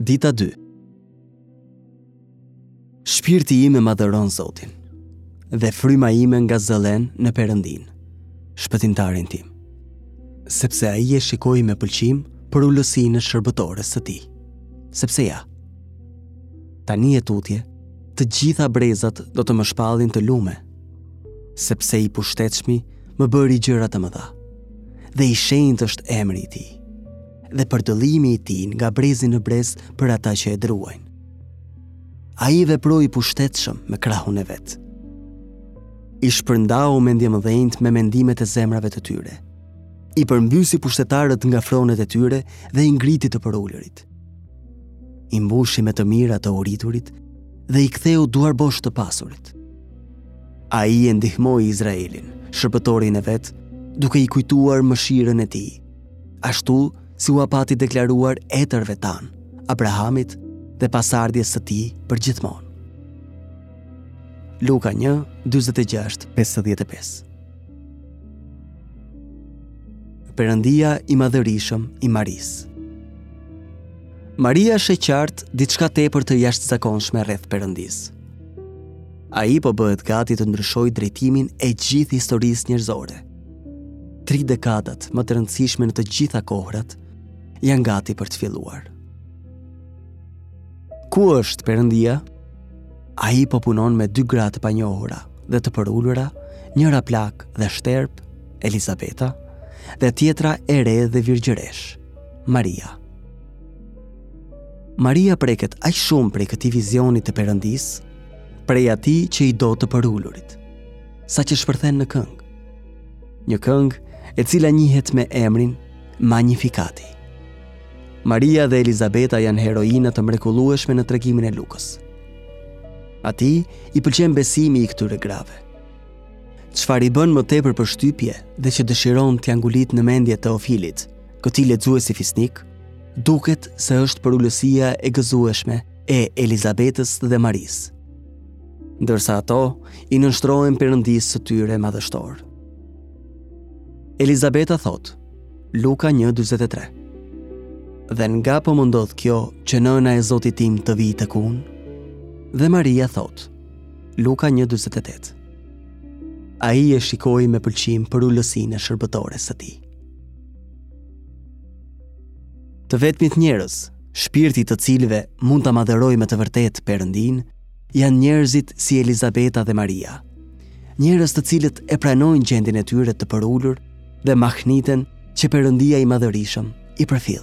Dita 2 Shpirti ime madhëron Zotin dhe fryma ime ngazëllen në Perëndinë, Shpëtimtarin tim, sepse ai e shikoi me pëlqim përulësinë e shërbëtores së tij, sepse ja, tani e tutje, të gjitha brezat do të më shpallin të lume, sepse i pushtetshmi më bëri gjëra të mëdha. Dhe i shenjtë është emri i tij. Dhe përdëllimi i tij nga brezi në brez për ata që e druajnë. Ai veproi pushtetshëm me krahun e vet. I shpërndau mendjemëdhenjtë me mendimet e zemrave të tyre. I përmbysi pushtetarët nga fronet e tyre dhe i ngriti të përulurit. I mbushi me të mira të uriturit dhe i ktheu duarbosh të pasurit. Ai e ndihmoi Izraelin, shërbëtorin e vet, duke i kujtuar mëshirën e tij, ashtu si ua pati deklaruar etërve tanë, Abrahamit dhe pasardhjes së tij përgjithmonë. Luka 1, 46, 55 Perëndia i madhërishëm i Marisë. Maria sheh qartë diçka tepër të jashtëzakonshme rreth Perëndisë. Ai po bëhet gati të ndryshojë drejtimin e gjithë historisë njerëzore. Tri dekadat më të rëndësishme në të gjitha kohrat janë gati për të filluar. Ku është Perëndia? Ai po punon me dy gra të panjohura dhe të përulura, njëra plakë dhe shterpë, Elizabeta, dhe tjetra e re dhe virgjëreshë, Maria. Maria preket aq shumë prej këtij vizioni të Perëndisë prej atij që i do të përulurit, saqë shpërthen në këngë. Një këngë e cila njihet me emrin Magnifikati. Maria dhe Elizabeta janë heroina të mrekullueshme në tregimin e Lukës. Atij i pëlqen besimi i këtyre grave. Çfarë i bën më tepër përshtypje dhe që dëshiron t'ia ngulitë në mendje Teofilit, këtij lexuesi fisnik, duket se është përulësia e gëzueshme e Elizabetës dhe Marisë, ndërsa ato i nënshtrohen Perëndisë së tyre madhështor. Elizabeta thotë, Luka 1:43. Dhe nga po më ndodh kjo që nëna e Zotit tim të vijë tek unë? Dhe Maria thotë, Luka 1:48. Ai e shikoi me pëlqim përulësinë e shërbëtores së tij. Të vetmit njerëz shpirti i të cilëve mund ta madhërojë me të vërtetë Perëndinë, janë njerëzit si Elizabeta dhe Maria. Njerëz të cilët e pranojnë gjendjen e tyre të përulur dhe mahniten që Perëndia i madhërishëm i përfill.